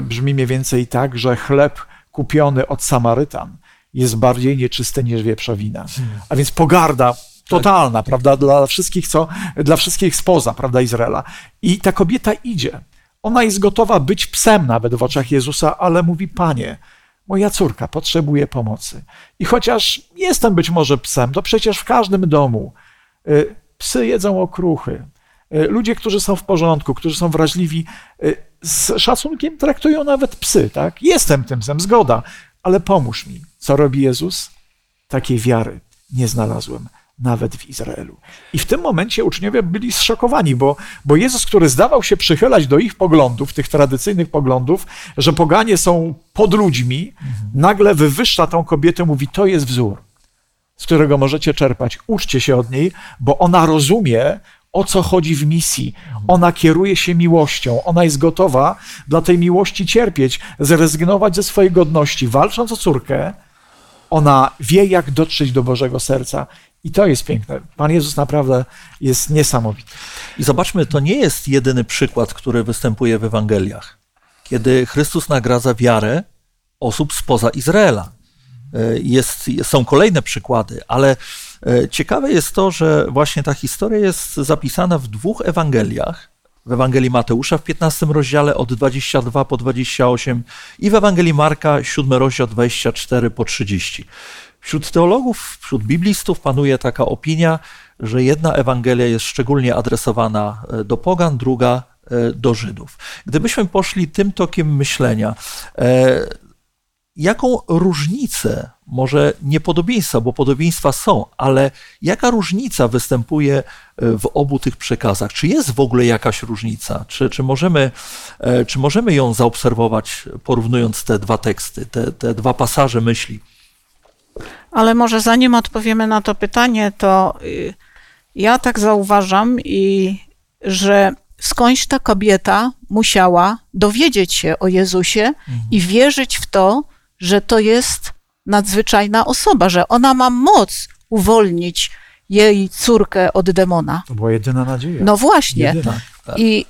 S3: brzmi mniej więcej tak, że chleb kupiony od Samarytan jest bardziej nieczysty niż wieprzowina. A więc pogarda totalna, prawda, dla wszystkich, co, dla wszystkich spoza, prawda, Izraela. I ta kobieta idzie. Ona jest gotowa być psem nawet w oczach Jezusa, ale mówi, panie, moja córka potrzebuje pomocy. I chociaż jestem być może psem, to przecież w każdym domu y, psy jedzą okruchy. Y, Ludzie, którzy są w porządku, którzy są wrażliwi, y, z szacunkiem traktują nawet psy, tak? Jestem tym psem, zgoda, ale pomóż mi. Co robi Jezus? Takiej wiary nie znalazłem nawet w Izraelu. I w tym momencie uczniowie byli zszokowani, bo, bo Jezus, który zdawał się przychylać do ich poglądów, tych tradycyjnych poglądów, że poganie są pod ludźmi, nagle wywyższa tą kobietę, mówi: To jest wzór, z którego możecie czerpać. Uczcie się od niej, bo ona rozumie, o co chodzi w misji. Ona kieruje się miłością, ona jest gotowa dla tej miłości cierpieć, zrezygnować ze swojej godności, walcząc o córkę. Ona wie, jak dotrzeć do Bożego serca. I to jest piękne. Pan Jezus naprawdę jest niesamowity.
S1: I zobaczmy, to nie jest jedyny przykład, który występuje w Ewangeliach, kiedy Chrystus nagradza wiarę osób spoza Izraela. E, Jest, są kolejne przykłady, ale e, ciekawe jest to, że właśnie ta historia jest zapisana w dwóch Ewangeliach. W Ewangelii Mateusza w 15 rozdziale od 22 po 28 i w Ewangelii Marka 7 rozdział 24 po 30. Wśród teologów, wśród biblistów panuje taka opinia, że jedna Ewangelia jest szczególnie adresowana e, do pogan, druga e, do Żydów. Gdybyśmy poszli tym tokiem myślenia, e, jaką różnicę, może nie podobieństwa, bo podobieństwa są, ale jaka różnica występuje w obu tych przekazach? Czy jest w ogóle jakaś różnica? Czy, czy, możemy, czy możemy ją zaobserwować, porównując te dwa teksty, te, te dwa pasaże myśli?
S2: Ale może zanim odpowiemy na to pytanie, to y, ja tak zauważam, i że skądś ta kobieta musiała dowiedzieć się o Jezusie i wierzyć w to, że to jest nadzwyczajna osoba, że ona ma moc uwolnić jej córkę od demona.
S3: To była jedyna nadzieja.
S2: No właśnie.
S3: Jedyna.
S1: Tak.
S2: I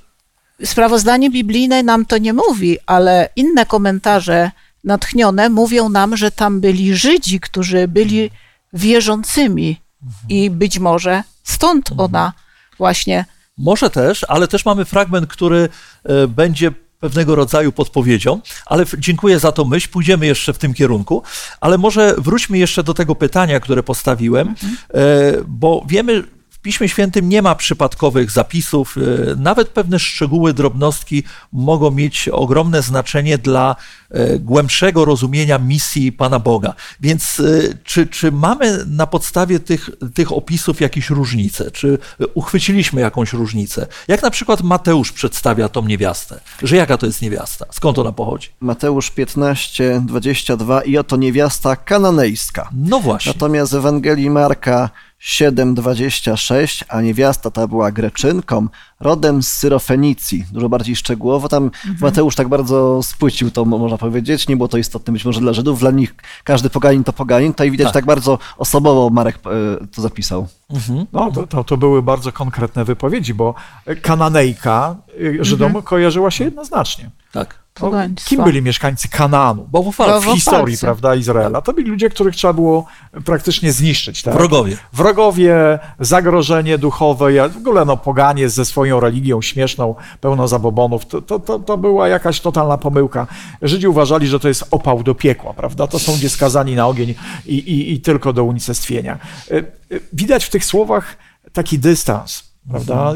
S2: sprawozdanie biblijne nam to nie mówi, ale inne komentarze natchnione mówią nam, że tam byli Żydzi, którzy byli wierzącymi i być może stąd ona właśnie
S1: Może też, ale też mamy fragment, który e, będzie pewnego rodzaju podpowiedzią, ale dziękuję za tą myśl, pójdziemy jeszcze w tym kierunku, ale może wróćmy jeszcze do tego pytania, które postawiłem, e, bo wiemy Piśmie Świętym nie ma przypadkowych zapisów, e, nawet pewne szczegóły, drobnostki mogą mieć ogromne znaczenie dla e, głębszego rozumienia misji Pana Boga. Więc e, czy, czy mamy na podstawie tych, tych opisów jakieś różnice? Czy uchwyciliśmy jakąś różnicę? Jak na przykład Mateusz przedstawia tą niewiastę? Że jaka to jest niewiasta? Skąd ona pochodzi?
S4: Mateusz 15, 22 i oto niewiasta kananejska.
S1: No właśnie.
S4: Natomiast w Ewangelii Marka 7,26, a niewiasta ta była Greczynką, rodem z Syrofenicji. Dużo bardziej szczegółowo. Tam
S1: Mhm.
S4: Mateusz tak bardzo spłycił to, mo- można powiedzieć. Nie było to istotne być może dla Żydów. Dla nich każdy poganin to poganin. Tutaj widać
S1: Tak.
S4: tak, bardzo osobowo Marek e, to zapisał.
S1: Mhm.
S3: No, to, to, to były bardzo konkretne wypowiedzi, bo Kananejka y, Żydom
S2: Mhm.
S3: kojarzyła się jednoznacznie.
S1: Tak.
S2: Pogaństwo.
S3: kim byli mieszkańcy Kanaanu?
S1: Bałwochwalcy.
S3: W historii, prawda, Izraela. To byli ludzie, których trzeba było praktycznie zniszczyć. Tak?
S1: Wrogowie.
S3: Wrogowie, zagrożenie duchowe, ja- w ogóle no, poganie ze swoją religią śmieszną, pełno zabobonów, to, to, to, to była jakaś totalna pomyłka. Żydzi uważali, że to jest opał do piekła, prawda? To są ludzie skazani na ogień i, i, i tylko do unicestwienia. Y, y, Widać w tych słowach taki dystans. Prawda,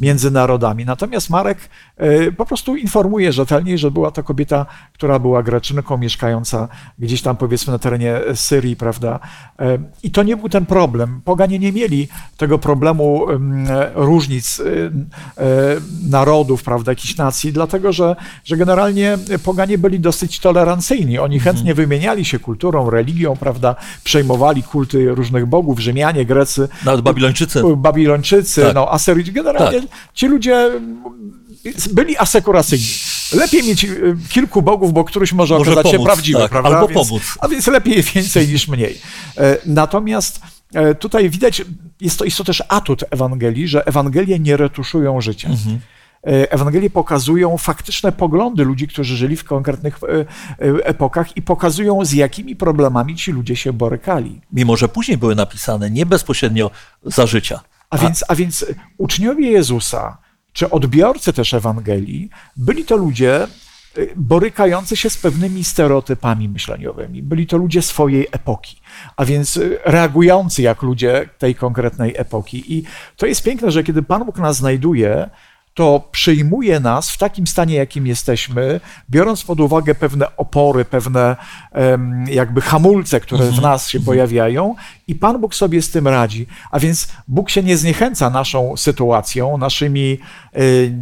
S3: między narodami. Natomiast Marek y, po prostu informuje rzetelnie, że była to kobieta, która była Greczynką, mieszkająca gdzieś tam powiedzmy na terenie Syrii, prawda. Y, I to nie był ten problem. Poganie nie mieli tego problemu różnic y, narodów, prawda, jakichś nacji, dlatego że, że generalnie poganie byli dosyć tolerancyjni. Oni chętnie wymieniali się kulturą, religią, prawda, przejmowali kulty różnych bogów, Rzymianie, Grecy,
S1: Nawet Babilończycy.
S3: Babilończycy,
S1: Tak.
S3: no Asyryjczycy, generalnie ci ludzie mm, byli asekuracyjni. Lepiej mieć y, kilku bogów, bo któryś może,
S1: Może
S3: okazać się
S1: pomóc,
S3: prawdziwy,
S1: tak,
S3: prawda?
S1: albo
S3: więc,
S1: pomóc.
S3: A więc lepiej więcej niż mniej. E, Natomiast e, tutaj widać, jest to, jest to też atut Ewangelii, że Ewangelie nie retuszują życia.
S1: Mhm.
S3: E, Ewangelie pokazują faktyczne poglądy ludzi, którzy żyli w konkretnych epokach i pokazują, z jakimi problemami ci ludzie się borykali.
S1: Mimo, że później były napisane, nie bezpośrednio za życia.
S3: A więc, a więc uczniowie Jezusa, czy odbiorcy też Ewangelii, byli to ludzie y, borykający się z pewnymi stereotypami myśleniowymi. Byli to ludzie swojej epoki, a więc y, reagujący jak ludzie tej konkretnej epoki. I to jest piękne, że kiedy Pan Bóg nas znajduje, to przyjmuje nas w takim stanie, jakim jesteśmy, biorąc pod uwagę pewne opory, pewne jakby hamulce, które w nas się pojawiają, i Pan Bóg sobie z tym radzi. A więc Bóg się nie zniechęca naszą sytuacją, naszymi y,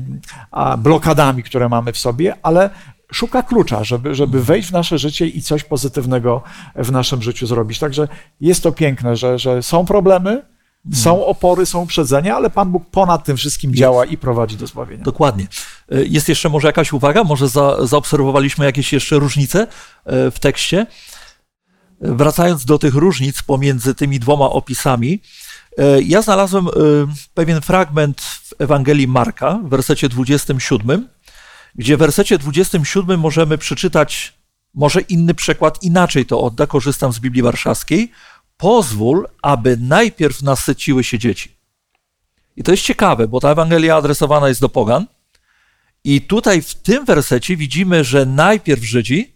S3: blokadami, które mamy w sobie, ale szuka klucza, żeby, żeby wejść w nasze życie i coś pozytywnego w naszym życiu zrobić. Także jest to piękne, że, że są problemy, są opory, są uprzedzenia, ale Pan Bóg ponad tym wszystkim działa i prowadzi do zbawienia.
S1: Dokładnie. Y, Jest jeszcze może jakaś uwaga? Może za, zaobserwowaliśmy jakieś jeszcze różnice y, w tekście? Y, Wracając do tych różnic pomiędzy tymi dwoma opisami, ja znalazłem pewien fragment w Ewangelii Marka w wersecie 27, gdzie w wersecie 27 możemy przeczytać, może inny przekład inaczej to odda, korzystam z Biblii Warszawskiej. Pozwól, aby najpierw nasyciły się dzieci. I to jest ciekawe, bo ta Ewangelia adresowana jest do pogan. I tutaj w tym wersecie widzimy, że najpierw Żydzi,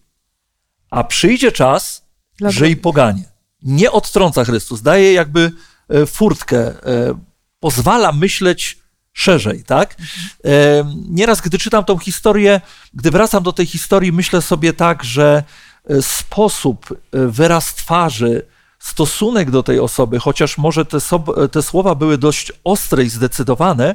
S1: a przyjdzie czas,
S2: Dla
S1: że i poganie. Nie odtrąca Chrystus, daje jakby e, furtkę, e, pozwala myśleć szerzej, tak? E, Nieraz, gdy czytam tą historię, gdy wracam do tej historii, myślę sobie tak, że sposób, wyraz twarzy, stosunek do tej osoby, chociaż może te, sob- te słowa były dość ostre i zdecydowane,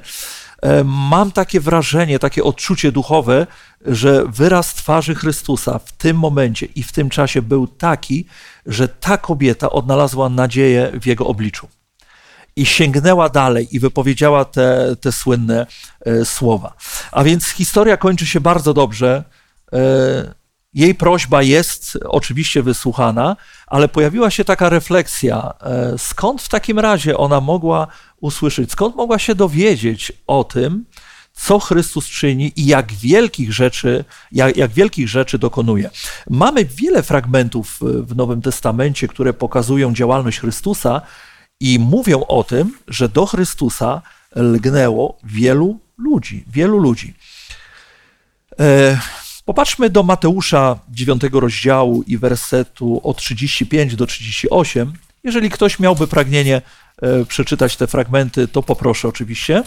S1: e, mam takie wrażenie, takie odczucie duchowe, że wyraz twarzy Chrystusa w tym momencie i w tym czasie był taki, że ta kobieta odnalazła nadzieję w jego obliczu i sięgnęła dalej i wypowiedziała te, te słynne e, słowa. A więc historia kończy się bardzo dobrze. E, jej prośba jest oczywiście wysłuchana, ale pojawiła się taka refleksja, e, skąd w takim razie ona mogła usłyszeć, skąd mogła się dowiedzieć o tym, co Chrystus czyni i jak wielkich rzeczy, jak, jak wielkich rzeczy dokonuje. Mamy wiele fragmentów w Nowym Testamencie, które pokazują działalność Chrystusa i mówią o tym, że do Chrystusa lgnęło wielu ludzi, wielu ludzi. Popatrzmy do Mateusza 9 rozdziału i wersetu od 35 do 38. Jeżeli ktoś miałby pragnienie e, przeczytać te fragmenty, to poproszę oczywiście.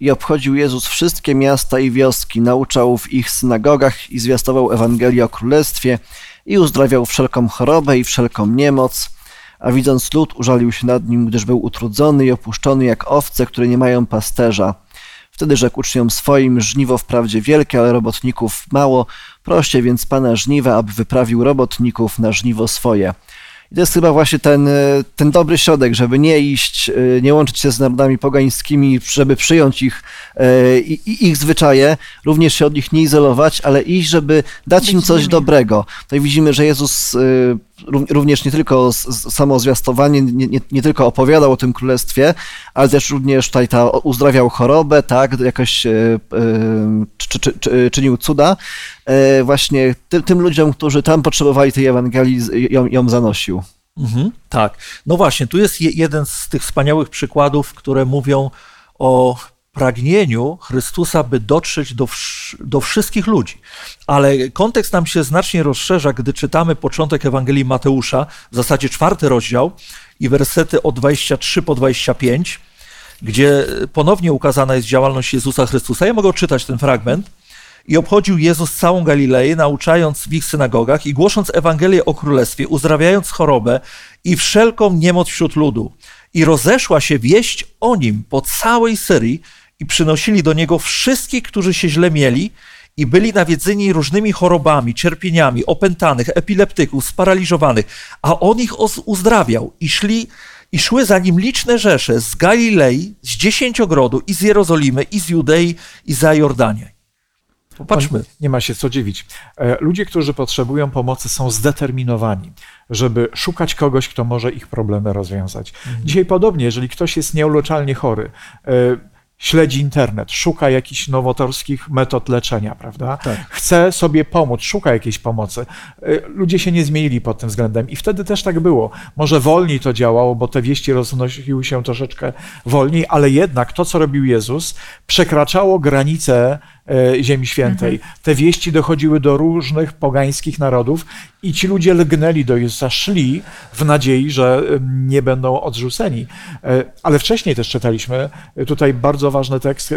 S4: I obchodził Jezus wszystkie miasta i wioski, nauczał w ich synagogach i zwiastował Ewangelię o Królestwie i uzdrawiał wszelką chorobę i wszelką niemoc. A widząc lud, użalił się nad nim, gdyż był utrudzony i opuszczony jak owce, które nie mają pasterza. Wtedy rzekł uczniom swoim, żniwo wprawdzie wielkie, ale robotników mało, proście więc Pana żniwa, aby wyprawił robotników na żniwo swoje. I to jest chyba właśnie ten, e, ten dobry środek, żeby nie iść, e, nie łączyć się z narodami pogańskimi, żeby przyjąć ich, e, i, ich zwyczaje, również się od nich nie izolować, ale iść, żeby dać im coś dobrego. Tutaj widzimy, że Jezus również nie tylko samo zwiastowanie, nie, nie, nie, tylko opowiadał o tym królestwie, ale też również tutaj ta, uzdrawiał chorobę, tak, jakoś e, czy, czy, czy, czynił cuda. E, właśnie tym, tym, ludziom, którzy tam potrzebowali tej Ewangelii, ją, ją zanosił.
S1: Mhm, tak. No właśnie, tu jest jeden z tych wspaniałych przykładów, które mówią o pragnieniu Chrystusa, by dotrzeć do, do wszystkich ludzi. Ale kontekst nam się znacznie rozszerza, gdy czytamy początek Ewangelii Mateusza, w zasadzie czwarty rozdział i wersety od 23 po 25, gdzie ponownie ukazana jest działalność Jezusa Chrystusa. Ja mogę odczytać ten fragment. I obchodził Jezus całą Galileję, nauczając w ich synagogach i głosząc Ewangelię o Królestwie, uzdrawiając chorobę i wszelką niemoc wśród ludu. I rozeszła się wieść o nim po całej Syrii i przynosili do niego wszystkich, którzy się źle mieli i byli nawiedzeni różnymi chorobami, cierpieniami, opętanych, epileptyków, sparaliżowanych, a on ich uzdrawiał i szli i szły za nim liczne rzesze z Galilei, z Dziesięciogrodu i z Jerozolimy, i z Judei, i za Jordanię. Popatrzmy.
S3: Nie ma się co dziwić. E, ludzie, którzy potrzebują pomocy, są zdeterminowani, żeby szukać kogoś, kto może ich problemy rozwiązać. Mhm. Dzisiaj podobnie, jeżeli ktoś jest nieuleczalnie chory, e, śledzi internet, szuka jakichś nowatorskich metod leczenia, prawda? Tak. Chce sobie pomóc, szuka jakiejś pomocy. Y, ludzie się nie zmienili pod tym względem i wtedy też tak było. Może wolniej to działało, bo te wieści roznosiły się troszeczkę wolniej, ale jednak to, co robił Jezus, przekraczało granice Ziemi Świętej. Mhm. Te wieści dochodziły do różnych pogańskich narodów i ci ludzie lgnęli do Jezusa, szli w nadziei, że nie będą odrzuceni. E, ale wcześniej też czytaliśmy e, tutaj bardzo ważny tekst,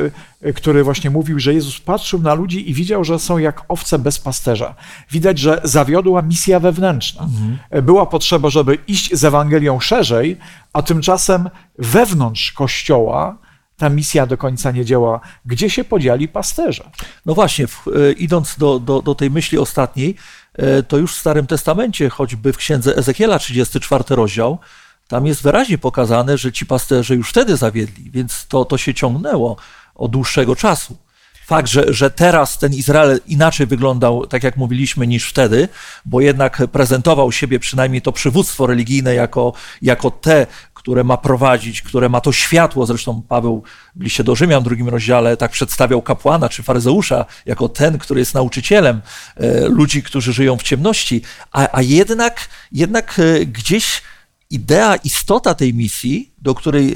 S3: który właśnie mówił, że Jezus patrzył na ludzi i widział, że są jak owce bez pasterza. Widać, że zawiodła misja wewnętrzna. Mhm. Była potrzeba, żeby iść z Ewangelią szerzej, a tymczasem wewnątrz Kościoła ta misja do końca nie działa. Gdzie się podzieli pasterze?
S1: No właśnie, w, e, idąc do, do, do tej myśli ostatniej, e, to już w Starym Testamencie, choćby w księdze Ezekiela, 34 rozdział, tam jest wyraźnie pokazane, że ci pasterze już wtedy zawiedli, więc to, to się ciągnęło od dłuższego czasu. Fakt, że, że teraz ten Izrael inaczej wyglądał, tak jak mówiliśmy, niż wtedy, bo jednak prezentował siebie przynajmniej to przywództwo religijne jako, jako te, które ma prowadzić, które ma to światło. Zresztą Paweł w liście do Rzymian w drugim rozdziale tak przedstawiał kapłana czy faryzeusza jako ten, który jest nauczycielem e, ludzi, którzy żyją w ciemności. A, a jednak, jednak e, gdzieś idea, istota tej misji, do której e,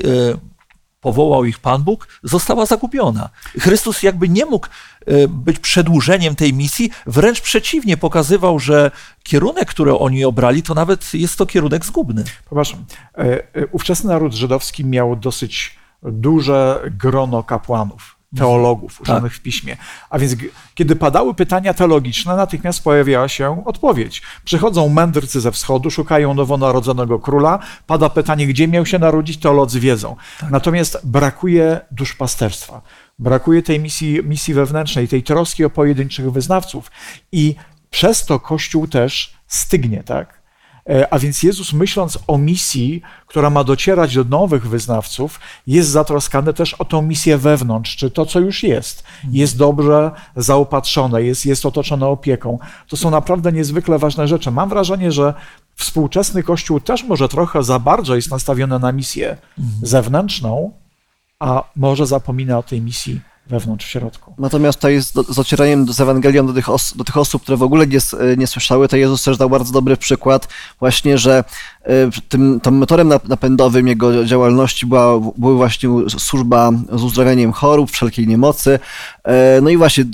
S1: powołał ich Pan Bóg, została zagubiona. Chrystus jakby nie mógł być przedłużeniem tej misji, wręcz przeciwnie, pokazywał, że kierunek, który oni obrali, to nawet jest to kierunek zgubny.
S3: Popatrz, e, e, ówczesny naród żydowski miał dosyć duże grono kapłanów teologów używanych tak. w piśmie. A więc kiedy padały pytania teologiczne, natychmiast pojawiała się odpowiedź. Przychodzą mędrcy ze wschodu, szukają nowonarodzonego króla, pada pytanie, gdzie miał się narodzić, teolodzy wiedzą. Tak. Natomiast brakuje duszpasterstwa. Brakuje tej misji, misji wewnętrznej, tej troski o pojedynczych wyznawców. I przez to Kościół też stygnie, tak? E, a więc Jezus, myśląc o misji, która ma docierać do nowych wyznawców, jest zatroskany też o tą misję wewnątrz, czy to, co już jest, jest dobrze zaopatrzone, jest, jest otoczone opieką. To są naprawdę niezwykle ważne rzeczy. Mam wrażenie, że współczesny Kościół też może trochę za bardzo jest nastawiony na misję zewnętrzną, a może zapomina o tej misji wewnątrz, w środku.
S4: Natomiast tutaj z, z ocieraniem z Ewangelią do tych, os, do tych osób, które w ogóle nie, nie słyszały, to Jezus też dał bardzo dobry przykład właśnie, że tym, tym motorem napędowym jego działalności była, była właśnie służba z uzdrawianiem chorób, wszelkiej niemocy. No i właśnie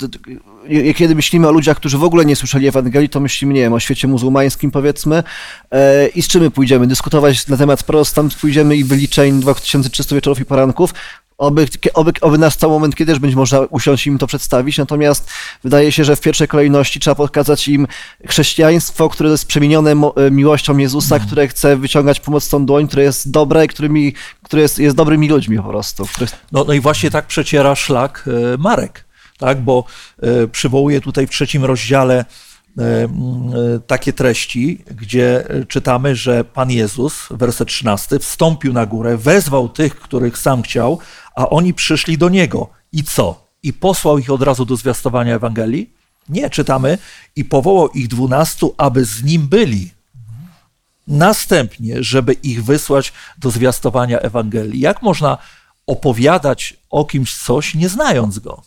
S4: kiedy myślimy o ludziach, którzy w ogóle nie słyszeli Ewangelii, to myślimy, nie wiem, o świecie muzułmańskim powiedzmy e, i z czym my pójdziemy? Dyskutować na temat prostan, pójdziemy i wyliczeń 2300 wieczorów i poranków, Oby, oby, oby nastał moment, kiedy też będzie można usiąść im to przedstawić, natomiast wydaje się, że w pierwszej kolejności trzeba pokazać im chrześcijaństwo, które jest przemienione e, miłością Jezusa, mm. które chce wyciągać pomocną dłoń, które jest dobre i którymi, które jest, jest dobrymi ludźmi po prostu.
S1: No, no i właśnie tak przeciera szlak e, Marek tak? bo e, przywołuję tutaj w trzecim rozdziale e, e, takie treści, gdzie czytamy, że Pan Jezus, werset 13, wstąpił na górę, wezwał tych, których sam chciał, a oni przyszli do Niego. I co? I posłał ich od razu do zwiastowania Ewangelii? Nie, czytamy, i powołał ich dwunastu, aby z nim byli. Następnie, żeby ich wysłać do zwiastowania Ewangelii. Jak można opowiadać o kimś coś, nie znając go?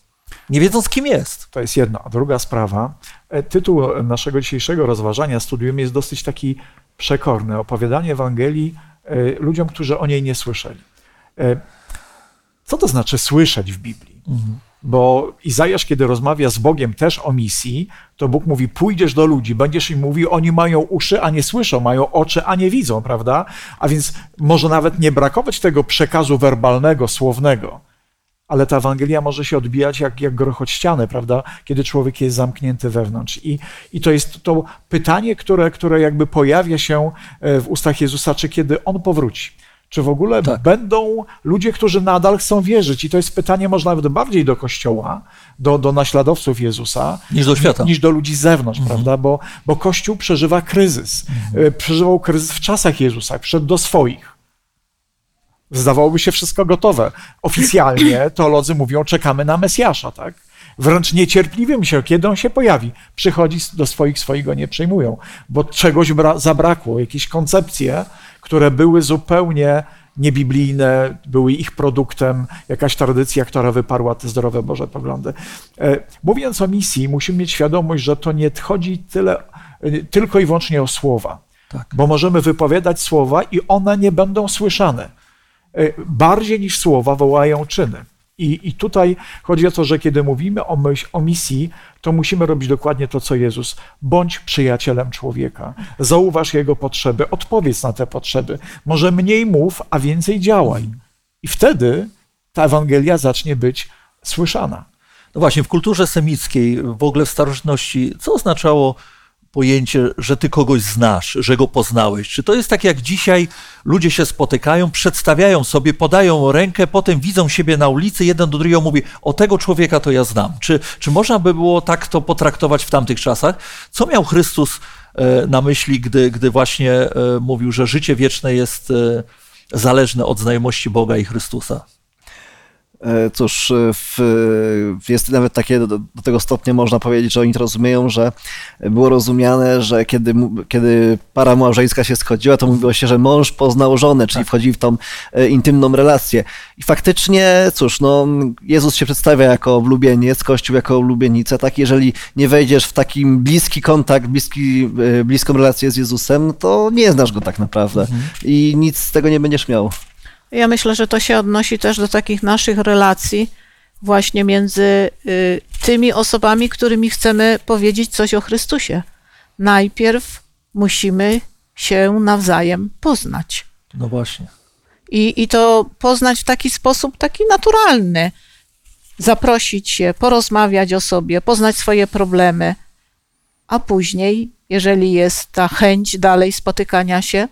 S1: Nie wiedząc, kim jest.
S3: To jest jedna. A druga sprawa, e, tytuł naszego dzisiejszego rozważania, studium jest dosyć taki przekorny. Opowiadanie Ewangelii e, ludziom, którzy o niej nie słyszeli. E, co to znaczy słyszeć w Biblii? Mhm. Bo Izajasz, kiedy rozmawia z Bogiem też o misji, to Bóg mówi: Pójdziesz do ludzi, będziesz im mówił, oni mają uszy, a nie słyszą, mają oczy, a nie widzą, prawda? A więc może nawet nie brakować tego przekazu werbalnego, słownego ale ta Ewangelia może się odbijać jak, jak grochot ściany, prawda, kiedy człowiek jest zamknięty wewnątrz. I, i to jest to pytanie, które, które jakby pojawia się e, w ustach Jezusa, czy kiedy On powróci. Czy w ogóle tak. będą ludzie, którzy nadal chcą wierzyć? I to jest pytanie może nawet bardziej do Kościoła, do, do naśladowców Jezusa,
S1: niż do świata.
S3: Niż do ludzi z zewnątrz, mhm. prawda? Bo, bo Kościół przeżywa kryzys. Mhm. E, przeżywał kryzys w czasach Jezusa, wszedł do swoich. Zdawałoby się wszystko gotowe. Oficjalnie teolodzy mówią, czekamy na Mesjasza, tak? Wręcz niecierpliwym się, kiedy on się pojawi. Przychodzi do swoich, swojego nie przejmują, bo czegoś zabrakło, jakieś koncepcje, które były zupełnie niebiblijne, były ich produktem, jakaś tradycja, która wyparła te zdrowe Boże poglądy. E, mówiąc o misji, musimy mieć świadomość, że to nie chodzi tyle, e, tylko i wyłącznie o słowa, tak. bo możemy wypowiadać słowa i one nie będą słyszane. E, bardziej niż słowa wołają czyny. I, I tutaj chodzi o to, że kiedy mówimy o, myśl, o misji, to musimy robić dokładnie to, co Jezus. Bądź przyjacielem człowieka. Zauważ jego potrzeby, odpowiedz na te potrzeby. Może mniej mów, a więcej działaj. I wtedy ta Ewangelia zacznie być słyszana.
S1: No właśnie, w kulturze semickiej, w ogóle w starożytności, co oznaczało pojęcie, że ty kogoś znasz, że go poznałeś? Czy to jest tak jak dzisiaj ludzie się spotykają, przedstawiają sobie, podają rękę, potem widzą siebie na ulicy, jeden do drugiego mówi, o tego człowieka to ja znam. Czy, czy można by było tak to potraktować w tamtych czasach? Co miał Chrystus e, na myśli, gdy, gdy właśnie e, mówił, że życie wieczne jest e, zależne od znajomości Boga i Chrystusa?
S4: E, cóż, e, w, jest nawet takie, do, do, tego stopnia można powiedzieć, że oni to rozumieją, że było rozumiane, że kiedy, kiedy para małżeńska się schodziła, to mówiło się, że mąż poznał żonę, czyli tak. wchodzi w tą e, intymną relację. I faktycznie, cóż, no, Jezus się przedstawia jako wlubieniec, Kościół jako ulubienica, tak? Jeżeli nie wejdziesz w taki bliski kontakt, bliski, bliską relację z Jezusem, to nie znasz go tak naprawdę mhm. i nic z tego nie będziesz miał.
S2: Ja myślę, że to się odnosi też do takich naszych relacji właśnie między y, tymi osobami, którymi chcemy powiedzieć coś o Chrystusie. Najpierw musimy się nawzajem poznać.
S1: No właśnie.
S2: I, I to poznać w taki sposób, taki naturalny. Zaprosić się, porozmawiać o sobie, poznać swoje problemy, a później, jeżeli jest ta chęć dalej spotykania się,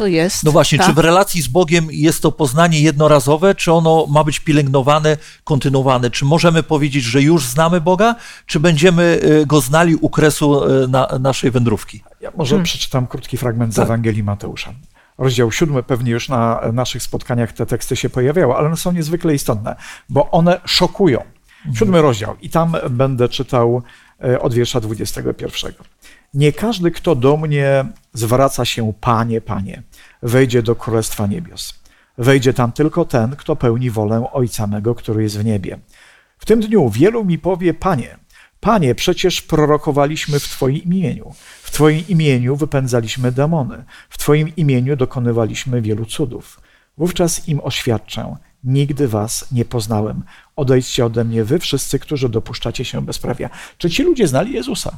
S2: to jest.
S1: No właśnie, tak? czy w relacji z Bogiem jest to poznanie jednorazowe, czy ono ma być pielęgnowane, kontynuowane? Czy możemy powiedzieć, że już znamy Boga, czy będziemy y, go znali u kresu y, na, naszej wędrówki?
S3: Ja może hmm. przeczytam krótki fragment tak. z Ewangelii Mateusza. Rozdział siódmy, pewnie już na naszych spotkaniach te teksty się pojawiały, ale one są niezwykle istotne, bo one szokują. Mhm. Siódmy rozdział i tam będę czytał y, od wiersza 21. Nie każdy, kto do mnie zwraca się Panie, Panie, wejdzie do Królestwa Niebios. Wejdzie tam tylko ten, kto pełni wolę Ojca mego, który jest w niebie. W tym dniu wielu mi powie, Panie, Panie, przecież prorokowaliśmy w Twoim imieniu. W Twoim imieniu wypędzaliśmy demony. W Twoim imieniu dokonywaliśmy wielu cudów. Wówczas im oświadczę, nigdy was nie poznałem. Odejdźcie ode mnie wy wszyscy, którzy dopuszczacie się bezprawia. Czy ci ludzie znali Jezusa?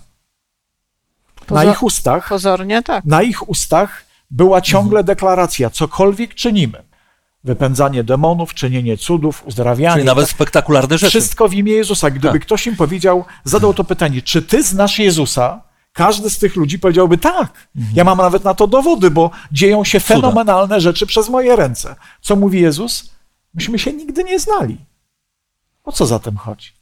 S3: Na ich ustach,
S2: Pozornie tak.
S3: na ich ustach była ciągle deklaracja, cokolwiek czynimy. Wypędzanie demonów, czynienie cudów, uzdrawianie.
S1: Czyli nawet spektakularne rzeczy.
S3: Wszystko w imię Jezusa. Gdyby
S1: Tak.
S3: ktoś im powiedział, zadał to pytanie, czy ty znasz Jezusa? Każdy z tych ludzi powiedziałby tak. Ja mam nawet na to dowody, bo dzieją się fenomenalne rzeczy przez moje ręce. Co mówi Jezus? Myśmy się nigdy nie znali. O co za tym chodzi?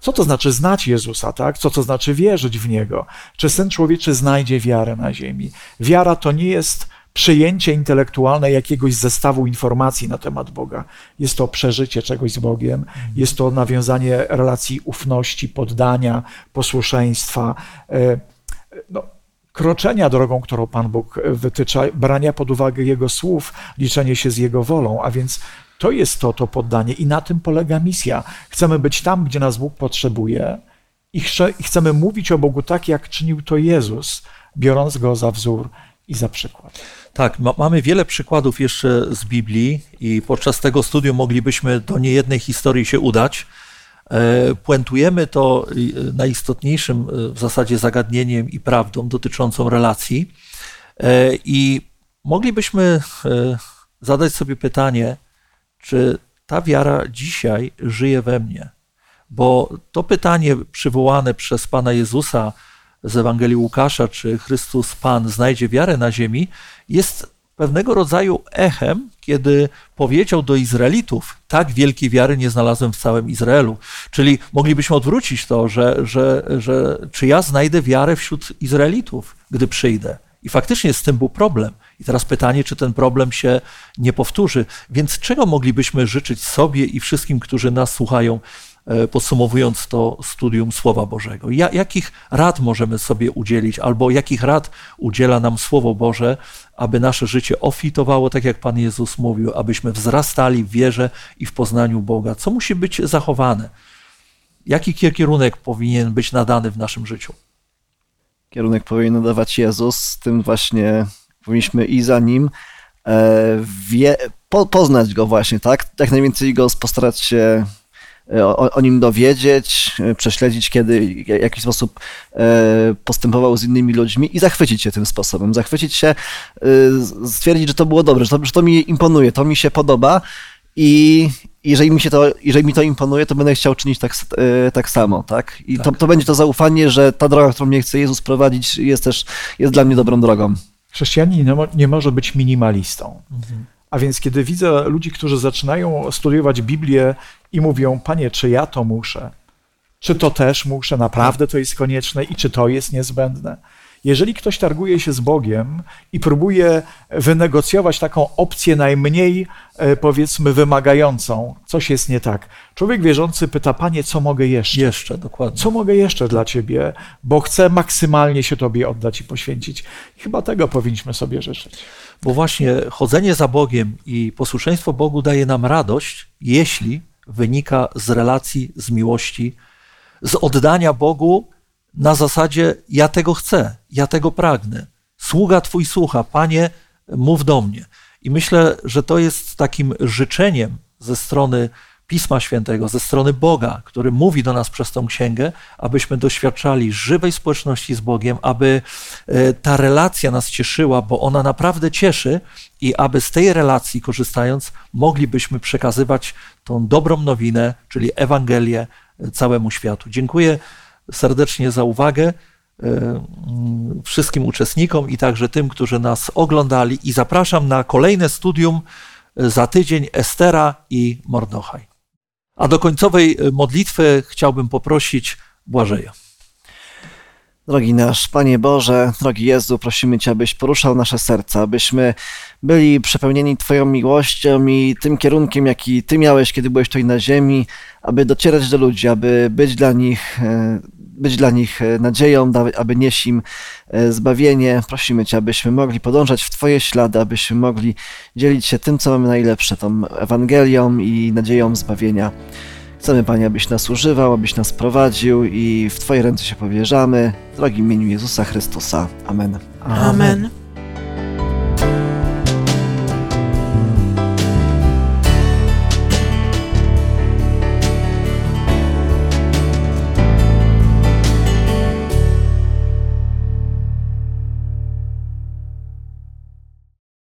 S3: Co to znaczy znać Jezusa, tak? Co to znaczy wierzyć w Niego? Czy Syn Człowieczy znajdzie wiarę na ziemi? Wiara to nie jest przyjęcie intelektualne jakiegoś zestawu informacji na temat Boga. Jest to przeżycie czegoś z Bogiem, jest to nawiązanie relacji ufności, poddania, posłuszeństwa, e, no, kroczenia drogą, którą Pan Bóg wytycza, brania pod uwagę Jego słów, liczenie się z Jego wolą, a więc to jest to, to poddanie i na tym polega misja. Chcemy być tam, gdzie nas Bóg potrzebuje i chce- i chcemy mówić o Bogu tak, jak czynił to Jezus, biorąc Go za wzór i za przykład.
S1: Tak, ma, mamy wiele przykładów jeszcze z Biblii i podczas tego studium moglibyśmy do niejednej historii się udać. E, Puentujemy to e, najistotniejszym e, w zasadzie zagadnieniem i prawdą dotyczącą relacji. E, I moglibyśmy e, zadać sobie pytanie, czy ta wiara dzisiaj żyje we mnie? Bo to pytanie przywołane przez Pana Jezusa z Ewangelii Łukasza, czy Chrystus Pan znajdzie wiarę na ziemi, jest pewnego rodzaju echem, kiedy powiedział do Izraelitów, tak wielkiej wiary nie znalazłem w całym Izraelu. Czyli moglibyśmy odwrócić to, że, że, że czy ja znajdę wiarę wśród Izraelitów, gdy przyjdę. I faktycznie z tym był problem. I teraz pytanie, czy ten problem się nie powtórzy. Więc czego moglibyśmy życzyć sobie i wszystkim, którzy nas słuchają, e, podsumowując to studium Słowa Bożego? Ja, jakich rad możemy sobie udzielić, albo jakich rad udziela nam Słowo Boże, aby nasze życie ofitowało, tak jak Pan Jezus mówił, abyśmy wzrastali w wierze i w poznaniu Boga? Co musi być zachowane? Jaki kierunek powinien być nadany w naszym życiu?
S4: Kierunek powinien nadawać Jezus, tym właśnie powinniśmy i za nim e, wie, po, poznać go właśnie, tak? Jak najwięcej go postarać się e, o, o nim dowiedzieć, e, prześledzić, kiedy, w jaki sposób postępował z innymi ludźmi i zachwycić się tym sposobem. Zachwycić się, stwierdzić, że to było dobre, że to, że to mi imponuje, to mi się podoba i jeżeli mi, się to, jeżeli mi to imponuje, to będę chciał czynić tak, tak samo, tak? I To, to będzie to zaufanie, że ta droga, którą mnie chce Jezus prowadzić, jest też jest dla mnie dobrą drogą.
S3: Chrześcijanin nie, mo- nie może być minimalistą. A więc kiedy widzę ludzi, którzy zaczynają studiować Biblię i mówią, panie, czy ja to muszę? Czy to też muszę? Naprawdę to jest konieczne i czy to jest niezbędne? Jeżeli ktoś targuje się z Bogiem i próbuje wynegocjować taką opcję najmniej, e, powiedzmy, wymagającą, coś jest nie tak. Człowiek wierzący pyta, panie, co mogę jeszcze?
S1: Jeszcze, dokładnie.
S3: Co mogę jeszcze dla Ciebie, bo chcę maksymalnie się Tobie oddać i poświęcić. I chyba tego powinniśmy sobie życzyć.
S1: Bo właśnie chodzenie za Bogiem i posłuszeństwo Bogu daje nam radość, jeśli wynika z relacji, z miłości, z oddania Bogu na zasadzie: Ja tego chcę, ja tego pragnę. Sługa Twój słucha, Panie, mów do mnie. I myślę, że to jest takim życzeniem ze strony Pisma Świętego, ze strony Boga, który mówi do nas przez tą księgę, abyśmy doświadczali żywej społeczności z Bogiem, aby e, ta relacja nas cieszyła, bo ona naprawdę cieszy i aby z tej relacji korzystając, moglibyśmy przekazywać tą dobrą nowinę, czyli Ewangelię e, całemu światu. Dziękuję serdecznie za uwagę e, mm, wszystkim uczestnikom i także tym, którzy nas oglądali i zapraszam na kolejne studium e, za tydzień Estera i Mordochaj. A do końcowej e, modlitwy chciałbym poprosić Błażeja.
S4: Drogi nasz Panie Boże, drogi Jezu, prosimy Cię, abyś poruszał nasze serca, abyśmy byli przepełnieni Twoją miłością i tym kierunkiem, jaki Ty miałeś, kiedy byłeś tutaj na ziemi, aby docierać do ludzi, aby być dla nich, e, być dla nich e, nadzieją, aby nieść im e, zbawienie. Prosimy Cię, abyśmy mogli podążać w Twoje ślady, abyśmy mogli dzielić się tym, co mamy najlepsze, tą Ewangelią i nadzieją zbawienia. Chcemy, Panie, abyś nas używał, abyś nas prowadził i w Twoje ręce się powierzamy. W drogim imieniu Jezusa Chrystusa. Amen.
S2: Amen.